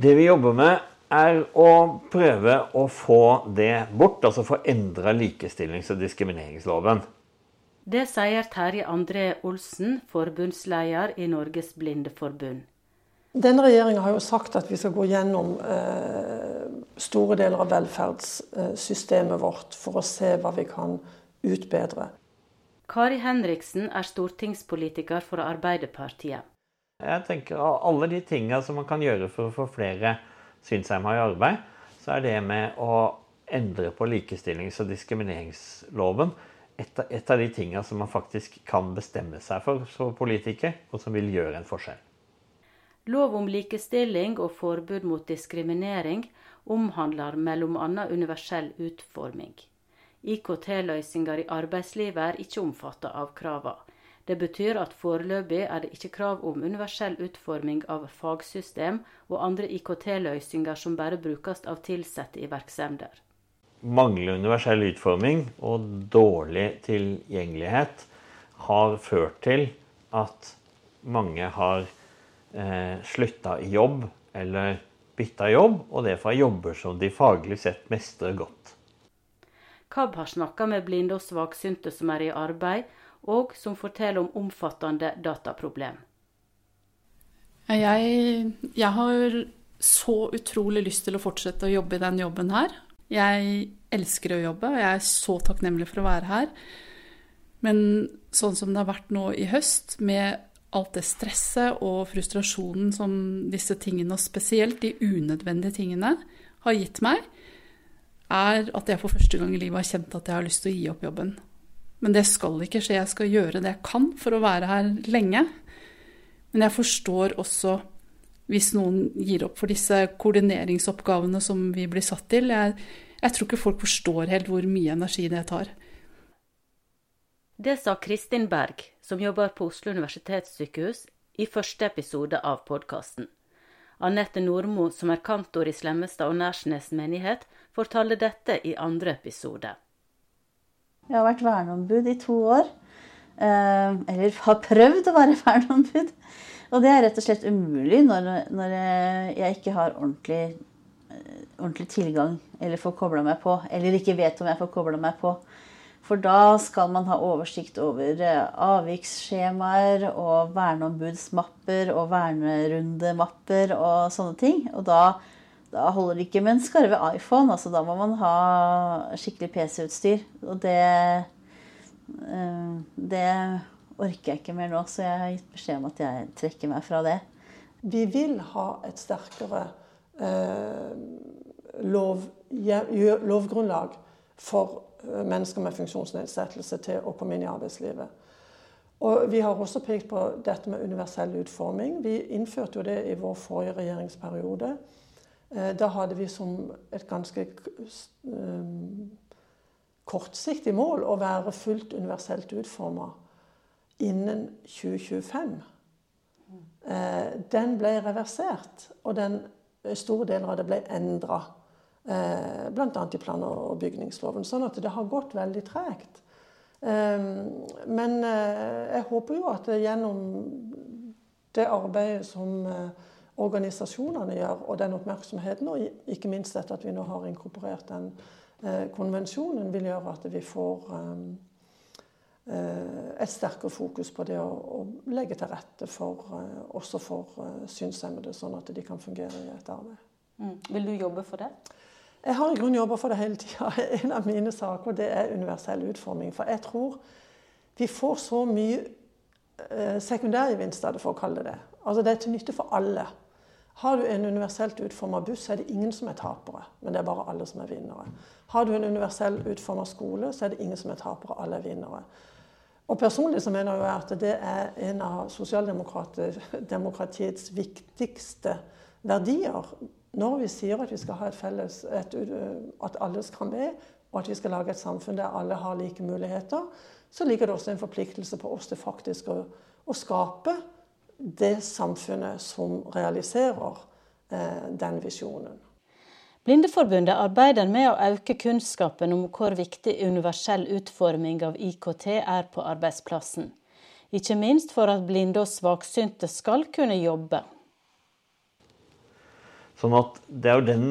Det vi jobber med, er å prøve å få det bort, altså få endra likestillings- og diskrimineringsloven. Det sier Terje André Olsen, forbundsleder i Norges Blindeforbund. Denne regjeringa har jo sagt at vi skal gå gjennom eh, store deler av velferdssystemet vårt for å se hva vi kan utbedre. Kari Henriksen er stortingspolitiker for Arbeiderpartiet. Jeg tenker Alle de tinga som man kan gjøre for å få flere synshemma i arbeid, så er det med å endre på likestillings- og diskrimineringsloven et et av de tinga som man faktisk kan bestemme seg for som politiker, og som vil gjøre en forskjell. Lov om likestilling og forbud mot diskriminering omhandler bl.a. universell utforming. IKT-løsninger i arbeidslivet er ikke omfattet av kravene. Det betyr at foreløpig er det ikke krav om universell utforming av fagsystem og andre IKT-løsninger som bare brukes av ansatte i virksomheter. Manglende universell utforming og dårlig tilgjengelighet har ført til at mange har eh, slutta i jobb eller bytta jobb, og det fra jobber som de faglig sett mestrer godt. KAB har snakka med blinde og svaksynte som er i arbeid, og som forteller om omfattende dataproblem. Jeg, jeg, har så utrolig lyst til å fortsette å jobbe i den jobben her. Jeg elsker å jobbe, og jeg er så takknemlig for å være her. Men sånn som det har vært nå i høst, med alt det stresset og frustrasjonen som disse tingene, og spesielt de unødvendige tingene, har gitt meg, er at jeg for første gang i livet har kjent at jeg har lyst til å gi opp jobben. Men det skal ikke skje. Jeg skal gjøre det jeg kan for å være her lenge. Men jeg forstår også hvis noen gir opp for disse koordineringsoppgavene som vi blir satt til. Jeg, jeg tror ikke folk forstår helt hvor mye energi det tar. Det sa Kristin Berg, som jobber på Oslo universitetssykehus, i første episode av podkasten. Anette Nordmo, som er kantor i Slemmestad og Nærsnes menighet, fortalte dette i andre episode. Jeg har vært verneombud i to år. Eh, eller har prøvd å være verneombud. Og det er rett og slett umulig når, når jeg ikke har ordentlig, eh, ordentlig, tilgang eller får kobla meg på. Eller ikke vet om jeg får kobla meg på. For da skal man ha oversikt over eh, avviksskjemaer og verneombudsmapper og vernerundemapper og sånne ting. Og da da holder det ikke med en skarve iPhone. altså Da må man ha skikkelig PC-utstyr. Og det, eh, det orker jeg ikke mer nå, så jeg har gitt beskjed om at jeg trekker meg fra det. Vi vil ha et sterkere eh, lov, lovgrunnlag for eh, mennesker med funksjonsnedsettelse til å komme inn i arbeidslivet. Og Vi har også pekt på dette med universell utforming. Vi innførte jo det i vår forrige regjeringsperiode. Eh, da hadde vi som et ganske eh, kortsiktig mål å være fullt universelt utforma innen 2025. Eh, den ble reversert, og den store deler av det ble endra. Bl.a. i plan- og bygningsloven. Sånn at det har gått veldig tregt. Men jeg håper jo at gjennom det arbeidet som organisasjonene gjør, og den oppmerksomheten, og ikke minst dette at vi nå har inkorporert den eh, konvensjonen, vil gjøre at vi får eh, eh, et sterkere fokus på det å, å legge til rette for, eh, også for uh, synshemmede, sånn at de kan fungere i et arbeid. Mm. Vil du jobbe for det? Jeg har i grunnen jobba for det hele tida. En av mine saker det er universell utforming. For jeg tror vi får så mye eh, sekundærgevinst av det, for å kalle det det. Altså Det er til nytte for alle. Har du en universelt utforma buss, er det ingen som er tapere, men det er bare alle som er vinnere. Har du en universell utforma skole, så er det ingen som er tapere, alle er vinnere. Og Personlig så mener jeg at det er en av sosialdemokratiets viktigste verdier. Når vi sier at vi skal ha et felles, et, at alle skal med, og at vi skal lage et samfunn der alle har like muligheter, så ligger det også en forpliktelse på oss til faktisk å, å skape det samfunnet som realiserer eh, den visjonen. Blindeforbundet arbeider med å øke kunnskapen om hvor viktig universell utforming av IKT er på arbeidsplassen. Ikke minst for at blinde og svaksynte skal kunne jobbe. Sånn at det er jo den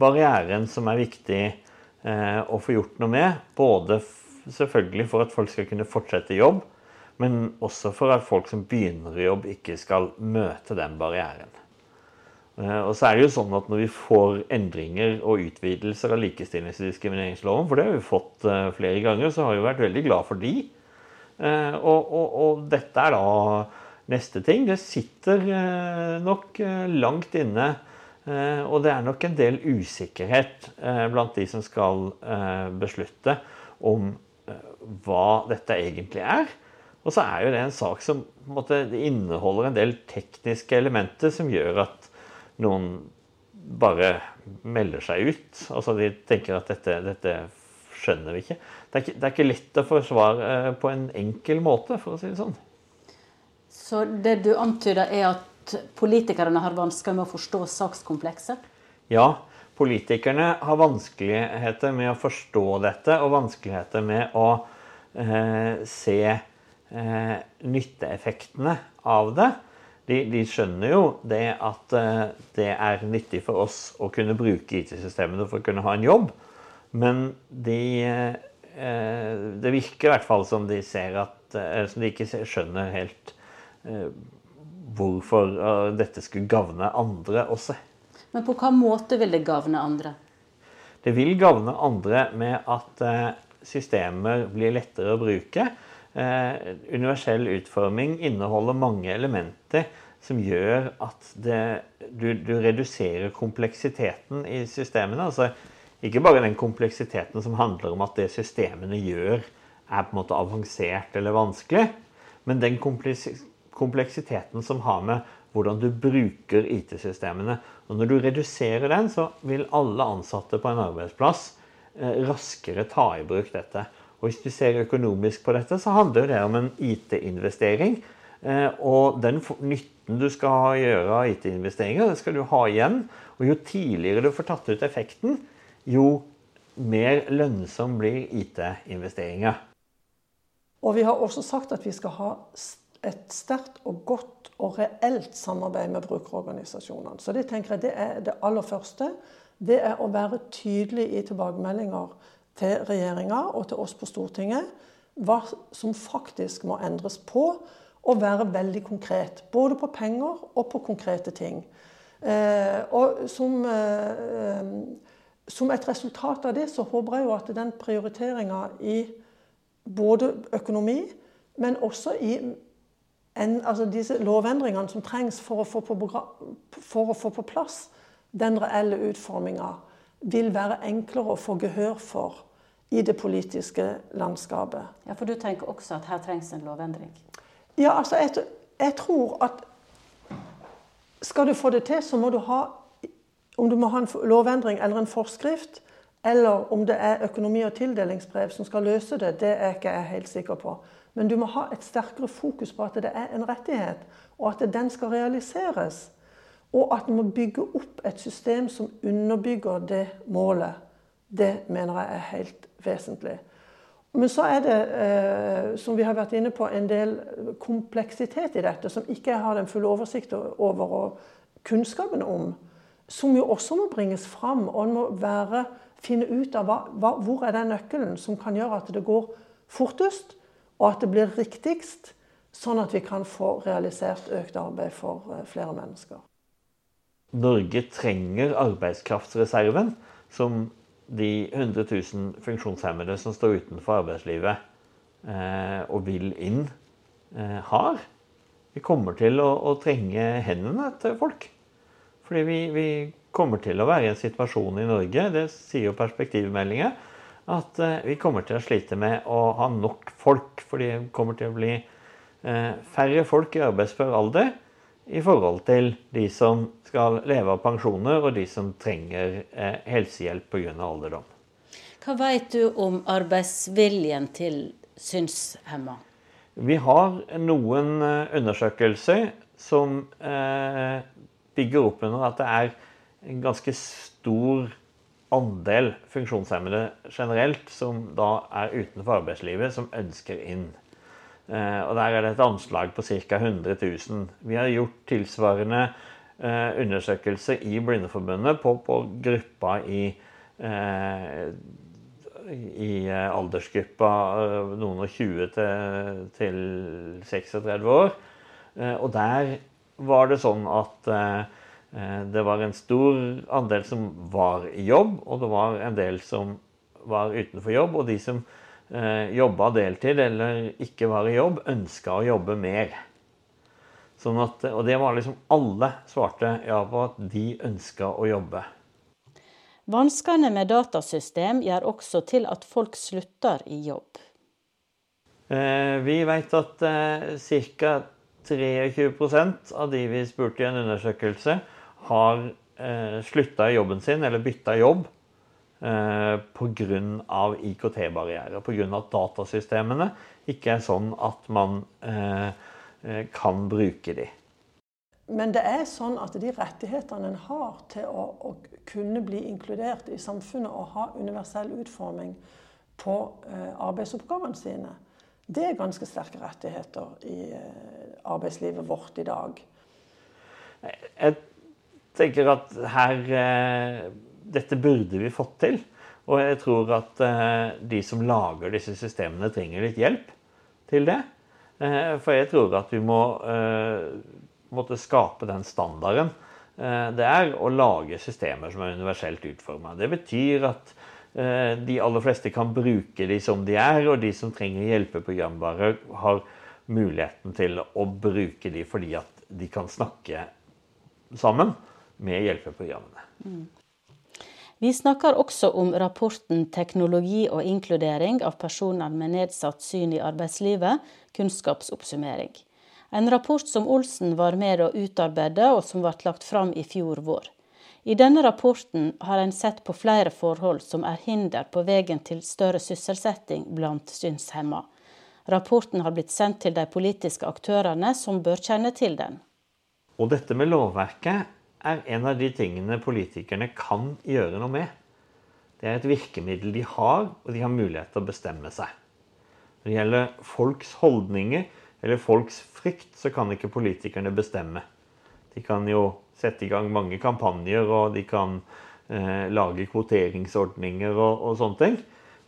barrieren som er viktig eh, å få gjort noe med. Både selvfølgelig for at folk skal kunne fortsette jobb, men også for at folk som begynner i jobb, ikke skal møte den barrieren. Eh, og så er det jo sånn at Når vi får endringer og utvidelser av likestillings- og diskrimineringsloven, for det har vi fått eh, flere ganger, så har vi vært veldig glad for de. Eh, og, og, og dette er da neste ting. Det sitter nok langt inne og det er nok en del usikkerhet blant de som skal beslutte om hva dette egentlig er. Og så er jo det en sak som en måte, inneholder en del tekniske elementer som gjør at noen bare melder seg ut. Altså de tenker at dette, dette skjønner vi ikke. Det er ikke. det er ikke lett å forsvare på en enkel måte, for å si det sånn. Så det du antyder, er at politikerne har vansker med å forstå sakskomplekset? Ja, politikerne har vanskeligheter med å forstå dette, og vanskeligheter med å eh, se eh, nytteeffektene av det. De, de, skjønner jo det at eh, det er nyttig for oss å kunne bruke IT-systemene for å kunne ha en jobb, men de, eh, det virker i hvert fall som de ser at eh, som de ikke skjønner helt eh, hvorfor uh, dette skulle gagne andre også. Men på hva måte vil det gagne andre? Det vil gagne andre med at systemer blir lettere å bruke. Uh, universell utforming inneholder mange elementer som gjør at det, du, du, reduserer kompleksiteten i systemene. Altså, ikke bare den kompleksiteten som handler om at det systemene gjør, er på en måte avansert eller vanskelig, men den kompleksiteten som har med hvordan du bruker IT-systemene. Og Når du reduserer den, så vil alle ansatte på en arbeidsplass eh, raskere ta i bruk dette. Og Hvis du ser økonomisk på dette, så handler det om en IT-investering. Eh, og den nytten du skal gjøre av IT-investeringer, det skal du ha igjen. Og jo tidligere du får tatt ut effekten, jo mer lønnsom blir IT-investeringer. Og vi har også sagt at vi skal ha et sterkt og godt og reelt samarbeid med brukerorganisasjonene. Så det tenker jeg det er det aller første. Det er å være tydelig i tilbakemeldinger til regjeringa og til oss på Stortinget hva som faktisk må endres på, og være veldig konkret. Både på penger og på konkrete ting. Eh, og som, eh, som, et resultat av det så håper jeg jo at den prioriteringa i både økonomi, men også i en, altså disse lovendringene som trengs for å få på, for å få på plass den reelle utforminga, vil være enklere å få gehør for i det politiske landskapet. Ja, For du tenker også at her trengs en lovendring? Ja, altså jeg, jeg tror at skal du få det til, så må du ha Om du må ha en lovendring eller en forskrift, eller om det er økonomi- og tildelingsbrev som skal løse det, det er ikke jeg helt sikker på. Men du må ha et sterkere fokus på at det er en rettighet, og at den skal realiseres. Og at vi må bygge opp et system som underbygger det målet. Det mener jeg er helt vesentlig. Men så er det, eh, som vi har vært inne på, en del kompleksitet i dette som ikke jeg har den fulle oversikt over og kunnskapen om. Som jo også må bringes fram. Og en må være, finne ut av hva, hva, hvor er den nøkkelen som kan gjøre at det går fortest og at det blir riktigst, sånn at vi kan få realisert økt arbeid for eh, flere mennesker. Norge trenger arbeidskraftsreserven som de 100 000 funksjonshemmede som står utenfor arbeidslivet eh, og vil inn, eh, har. Vi kommer til å, å, trenge hendene til folk. Fordi vi, vi, kommer til å være i en situasjon i Norge, det sier jo perspektivmeldinga, at eh, vi kommer til å slite med å ha nok folk. Fordi det kommer til å bli eh, færre folk i arbeidsfør alder i forhold til de som skal leve av pensjoner, og de som trenger eh, helsehjelp pga. alderdom. Hva vet du om arbeidsviljen til synshemma? Vi har noen undersøkelser som bygger opp under at det er en ganske stor andel funksjonshemmede generelt som da er utenfor arbeidslivet, som ønsker inn. Eh, og Der er det et anslag på ca. 100 000. Vi har gjort tilsvarende eh, undersøkelse i Blindeforbundet på, på gruppa i, eh, i aldersgruppa noen og 20 til, til 36 år. Og der var det sånn at det var en stor andel som var i jobb, og det var en del som var utenfor jobb. Og de som jobba deltid eller ikke var i jobb, ønska å jobbe mer. Sånn at, og det var liksom alle svarte ja på at de ønska å jobbe. Vanskene med datasystem gjør også til at folk slutter i jobb. Eh, vi vet at eh, ca. 23 av de vi spurte i en undersøkelse, har eh, slutta i jobben sin eller bytta jobb eh, pga. IKT-barrierer. Pga. at datasystemene ikke er sånn at man eh, eh, kan bruke de. Men det er sånn at de rettighetene en har til å, å, kunne bli inkludert i samfunnet og ha universell utforming på eh, arbeidsoppgavene sine, det er ganske sterke rettigheter i eh, arbeidslivet vårt i dag. Jeg tenker at her eh, Dette burde vi fått til. Og jeg tror at eh, de som lager disse systemene, trenger litt hjelp til det. Eh, for jeg tror at vi må eh, måtte skape den standarden. Det er å lage systemer som er universelt utforma. Det betyr at de aller fleste kan bruke de som de er, og de som trenger hjelpeprogramvare, har muligheten til å bruke de fordi at de kan snakke sammen med hjelpeprogrammene. Mm. Vi snakker også om rapporten 'Teknologi og inkludering av personer med nedsatt syn i arbeidslivet kunnskapsoppsummering'. En rapport som Olsen var med å utarbeide, og som ble lagt fram i fjor vår. I denne rapporten har en sett på flere forhold som er hinder på veien til større sysselsetting blant synshemma. Rapporten har blitt sendt til de politiske aktørene som bør kjenne til den. Og dette med lovverket er en av de tingene politikerne kan gjøre noe med. Det er et virkemiddel de har, og de har mulighet til å bestemme seg. Når det gjelder folks holdninger eller folks frykt, så kan ikke politikerne bestemme. De kan jo sette i gang mange kampanjer, og de kan eh, lage kvoteringsordninger og, og sånne ting.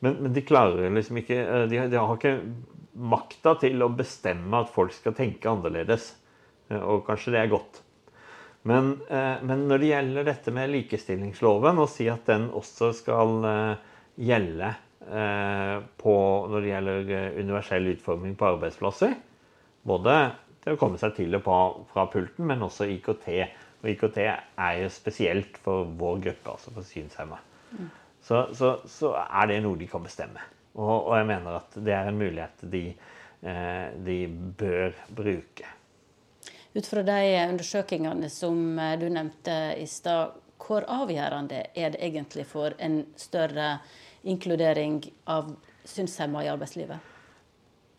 Men, men, de klarer liksom ikke eh, de, de har ikke makta til å bestemme at folk skal tenke annerledes. Eh, og kanskje det er godt. Men, eh, men, når det gjelder dette med likestillingsloven, å si at den også skal eh, gjelde eh, på, når det gjelder universell utforming på arbeidsplasser, både til å komme seg til og på fra pulten, men også IKT. Og IKT er jo spesielt for vår gruppe, altså for synshemma. Mm. Så, så, så, er det noe de kan bestemme. Og, og, jeg mener at det er en mulighet de, de bør bruke. Ut fra de undersøkelsene som eh, du nevnte i stad, hvor avgjørende er det egentlig for en større inkludering av synshemma i arbeidslivet?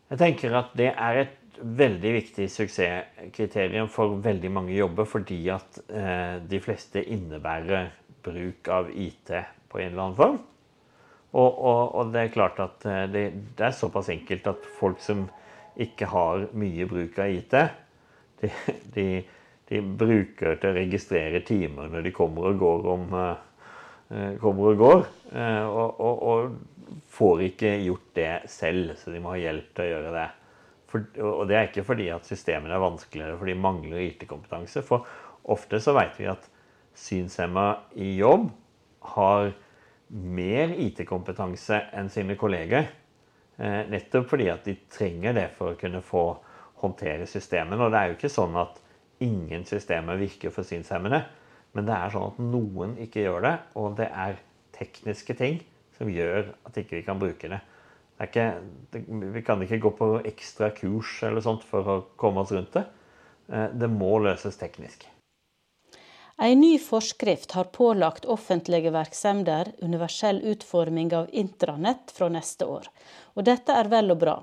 Jeg tenker at det er et veldig viktig suksesskriterium for veldig mange jobber, fordi at eh, de fleste innebærer bruk av IT på en eller annen form. Og, og, og det er klart at eh, det, det, er såpass enkelt at folk som ikke har mye bruk av IT, de, de, de, bruker til å registrere timer når de kommer og går om uh, kommer og går. Uh, og, og, og, får ikke gjort det selv, så de må ha hjelp til å gjøre det. For, og det er ikke fordi at systemene er vanskeligere, for de mangler IT-kompetanse. For ofte så vet vi at synshemma i jobb har mer IT-kompetanse enn sine kolleger. Eh, nettopp fordi at de trenger det for å kunne få håndtere systemene. Og det er jo ikke sånn at ingen systemer virker for synshemmede. Men det er sånn at noen ikke gjør det, og det er tekniske ting som gjør at ikke vi kan bruke det. det, ikke, det vi kan ikke gå på ekstra kurs eller sånt for å komme oss rundt det. Eh, det må løses teknisk. En ny forskrift har pålagt offentlige virksomheter universell utforming av intranett fra neste år. Og dette er vel og bra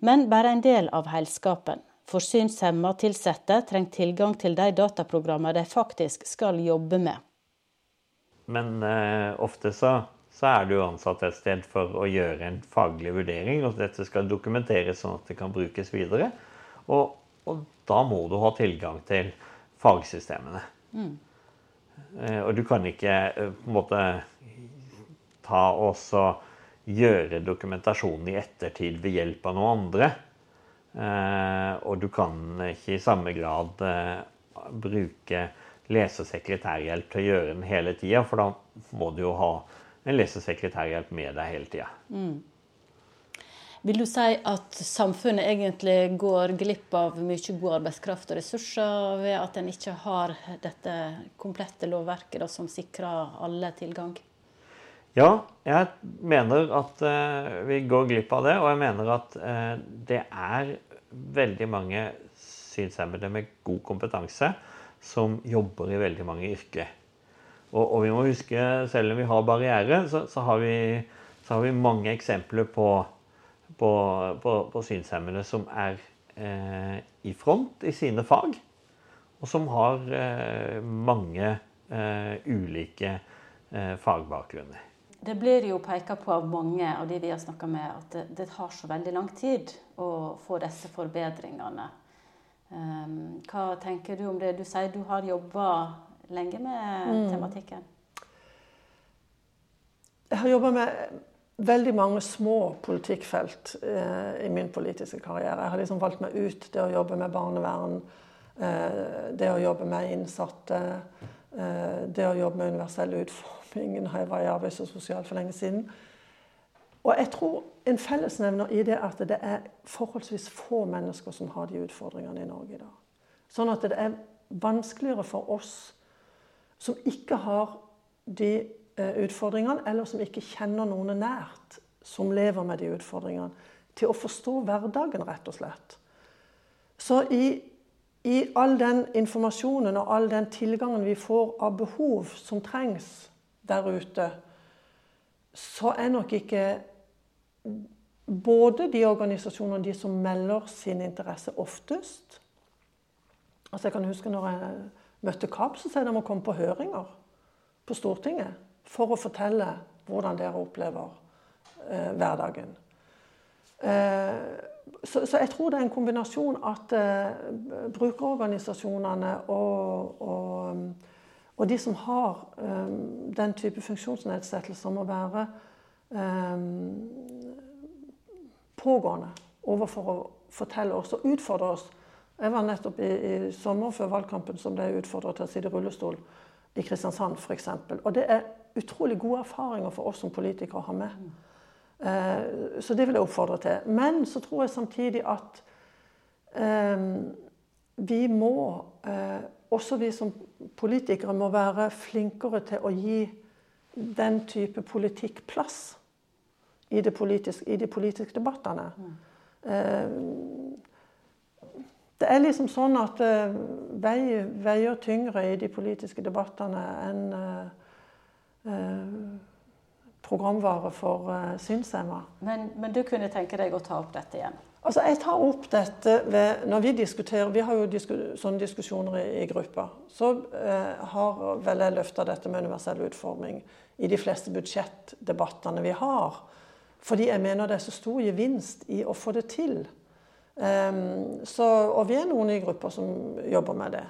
men bare en del av heilskapen. For synshemma ansatte trenger tilgang til de dataprogrammene de faktisk skal jobbe med. Men eh, ofte så, så, er du ansatt et sted for å gjøre en faglig vurdering, og dette skal dokumenteres sånn at det kan brukes videre. Og, og da må du ha tilgang til fagsystemene. Mm. Eh, og du kan ikke eh, på en måte ta og gjøre dokumentasjonen i ettertid ved hjelp av noen andre. Eh, og du kan ikke i samme grad bruke lesesekretærhjelp til å gjøre den hele tida, for da må du jo ha en lesesekretærhjelp med deg hele tida. Mm. Vil du si at samfunnet egentlig går glipp av mye god arbeidskraft og ressurser ved at en ikke har dette komplette lovverket da, som sikrer alle tilgang? Ja, jeg mener at eh, vi går glipp av det. Og jeg mener at eh, det er veldig mange synshemmede med god kompetanse som jobber i veldig mange yrker. Og, og vi må huske, selv om vi har barriere, så, så, har, vi, så har vi mange eksempler på på, på, på synshemmede som er eh, i front i sine fag, og som har eh, mange eh, ulike eh, fagbakgrunner. Det blir jo peka på av mange av de vi har snakka med, at det, det, tar så veldig lang tid å få disse forbedringene. Um, hva tenker du om det? Du sier du har jobba lenge med mm. tematikken. Jeg har jobba med veldig mange små politikkfelt eh, i min politiske karriere. Jeg har liksom valgt meg ut det å jobbe med barnevern, eh, det å jobbe med innsatte, det å jobbe med universell utforming når jeg var i Arbeids- og sosial for lenge siden. Og jeg tror en fellesnevner i det at det er forholdsvis få mennesker som har de utfordringene i Norge i dag. Sånn at det er vanskeligere for oss som ikke har de Eh, utfordringene, eller som ikke kjenner noen nært som lever med de utfordringene, til å forstå hverdagen, rett og slett. Så i, i all den informasjonen og all den tilgangen vi får av behov som trengs der ute, så er nok ikke både de organisasjonene og de som melder sin interesse oftest Altså Jeg kan huske når jeg møtte KAB, så sier de å komme på høringer på Stortinget for å fortelle hvordan dere opplever eh, hverdagen. Eh, så, så, jeg tror det er en kombinasjon at eh, brukerorganisasjonene og, og, og, de som har eh, den type funksjonsnedsettelser, må være eh, pågående overfor å fortelle oss og utfordre oss. Jeg var nettopp i, i sommer før valgkampen som ble utfordret til å sitte i rullestol i Kristiansand f.eks. Og det er utrolig gode erfaringer for oss som politikere å ha med. Eh, så det vil jeg oppfordre til. Men så tror jeg samtidig at eh, vi må, eh, også vi som politikere, må være flinkere til å gi den type politikk plass i, politiske, de politiske debattene. Mm. Det er liksom sånn at vei, veier tyngre i de politiske debattene enn Eh, programvare for uh, synshemma. Men, men, du kunne tenke deg å ta opp dette igjen? Altså, Jeg tar opp dette ved, når vi diskuterer Vi har jo disku, sånne diskusjoner i, i gruppa. Så uh, har vel jeg løfta dette med universell utforming i de fleste budsjettdebattene vi har. Fordi jeg mener det er så stor gevinst i å få det til. Um, så, og vi er noen i gruppa som jobber med det.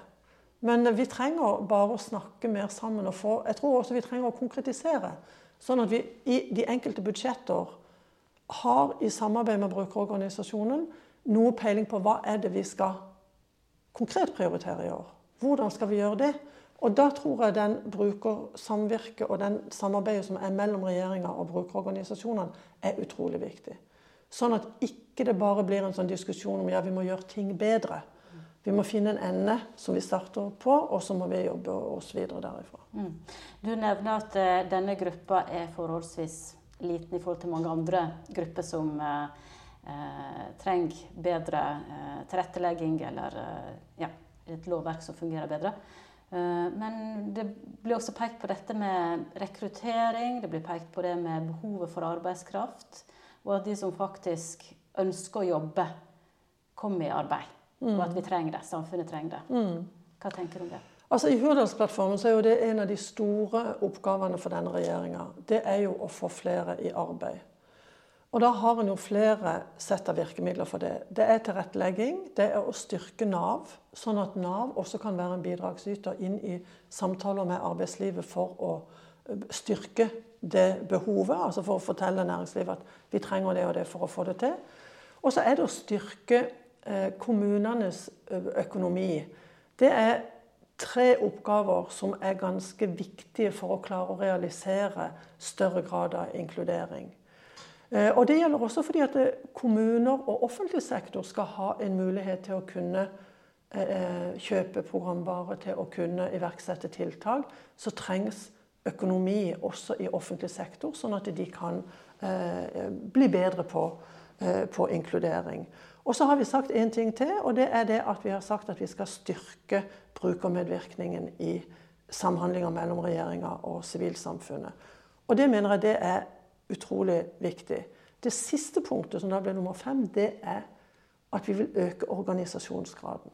Men vi trenger bare å snakke mer sammen. og få, Jeg tror også vi trenger å konkretisere. Sånn at vi i de enkelte budsjetter har i samarbeid med brukerorganisasjonen noe peiling på hva er det vi skal konkret prioritere i år. Hvordan skal vi gjøre det? Og da tror jeg den brukersamvirket og den samarbeidet som er mellom regjeringa og brukerorganisasjonene, er utrolig viktig. Sånn at ikke det bare blir en sånn diskusjon om ja, vi må gjøre ting bedre. Vi må finne en ende som vi starter på, og så må vi jobbe oss videre derifra. Mm. Du nevner at uh, denne gruppa er forholdsvis liten i forhold til mange andre grupper som uh, uh, trenger bedre tilrettelegging eller ja, et lovverk som fungerer bedre. Men det blir også pekt på dette med rekruttering, det blir pekt på det med behovet for arbeidskraft, og at de som faktisk ønsker å jobbe, kommer i arbeid. Mm. Og at vi trenger det. Samfunnet trenger det. Mm. Hva tenker du om det? Altså I Hurdalsplattformen så er jo det en av de store oppgavene for denne regjeringa. Det er jo å få flere i arbeid. Og da har en jo flere sett av virkemidler for det. Det er tilrettelegging, det er å styrke Nav, sånn at Nav også kan være en bidragsyter inn i samtaler med arbeidslivet for å styrke det behovet. Altså for å fortelle næringslivet at vi trenger det og det for å få det til. Og så er det å styrke kommunenes økonomi. Det er tre oppgaver som er ganske viktige for å klare å realisere større grad av inkludering. Eh, og Det gjelder også fordi at eh, kommuner og offentlig sektor skal ha en mulighet til å kunne eh, kjøpe programvare, til å kunne iverksette tiltak. Så trengs økonomi også i offentlig sektor, sånn at de kan bli bedre på, på inkludering. Og så har vi sagt én ting til, og det er det at vi har sagt at vi skal styrke brukermedvirkningen i samhandlinger mellom regjeringa og sivilsamfunnet. Og det mener jeg det er utrolig viktig. Det siste punktet, som da blir nummer fem, det er at vi vil øke organisasjonsgraden.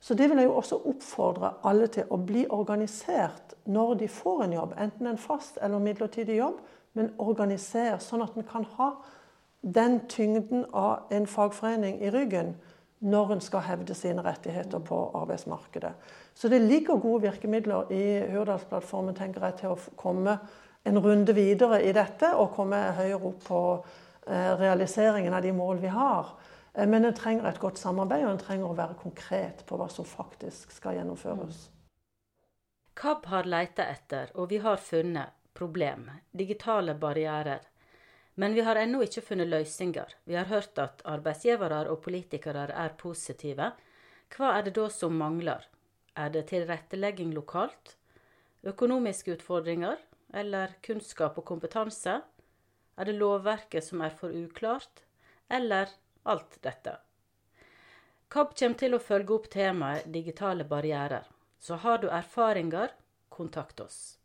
Så det vil jeg jo også oppfordre alle til å bli organisert når de får en jobb, enten en fast eller midlertidig jobb, men organisere sånn at en kan ha den tyngden av en fagforening i ryggen når en skal hevde sine rettigheter på arbeidsmarkedet. Så det ligger gode virkemidler i Hurdalsplattformen tenker jeg, til å komme en runde videre i dette og komme høyere opp på eh, realiseringen av de mål vi har. Eh, men en trenger et godt samarbeid, og en trenger å være konkret på hva som faktisk skal gjennomføres. KAB har leita etter, og vi har funnet, problem, digitale barrierer. Men vi har ennå ikke funnet løsninger. Vi har hørt at arbeidsgivere og politikere er positive. Hva er det da som mangler? Er det tilrettelegging lokalt? Økonomiske utfordringer? eller kunnskap og kompetanse? Er det lovverket som er for uklart, eller alt dette? KAB kommer til å følge opp temaet digitale barrierer, så har du erfaringer, kontakt oss.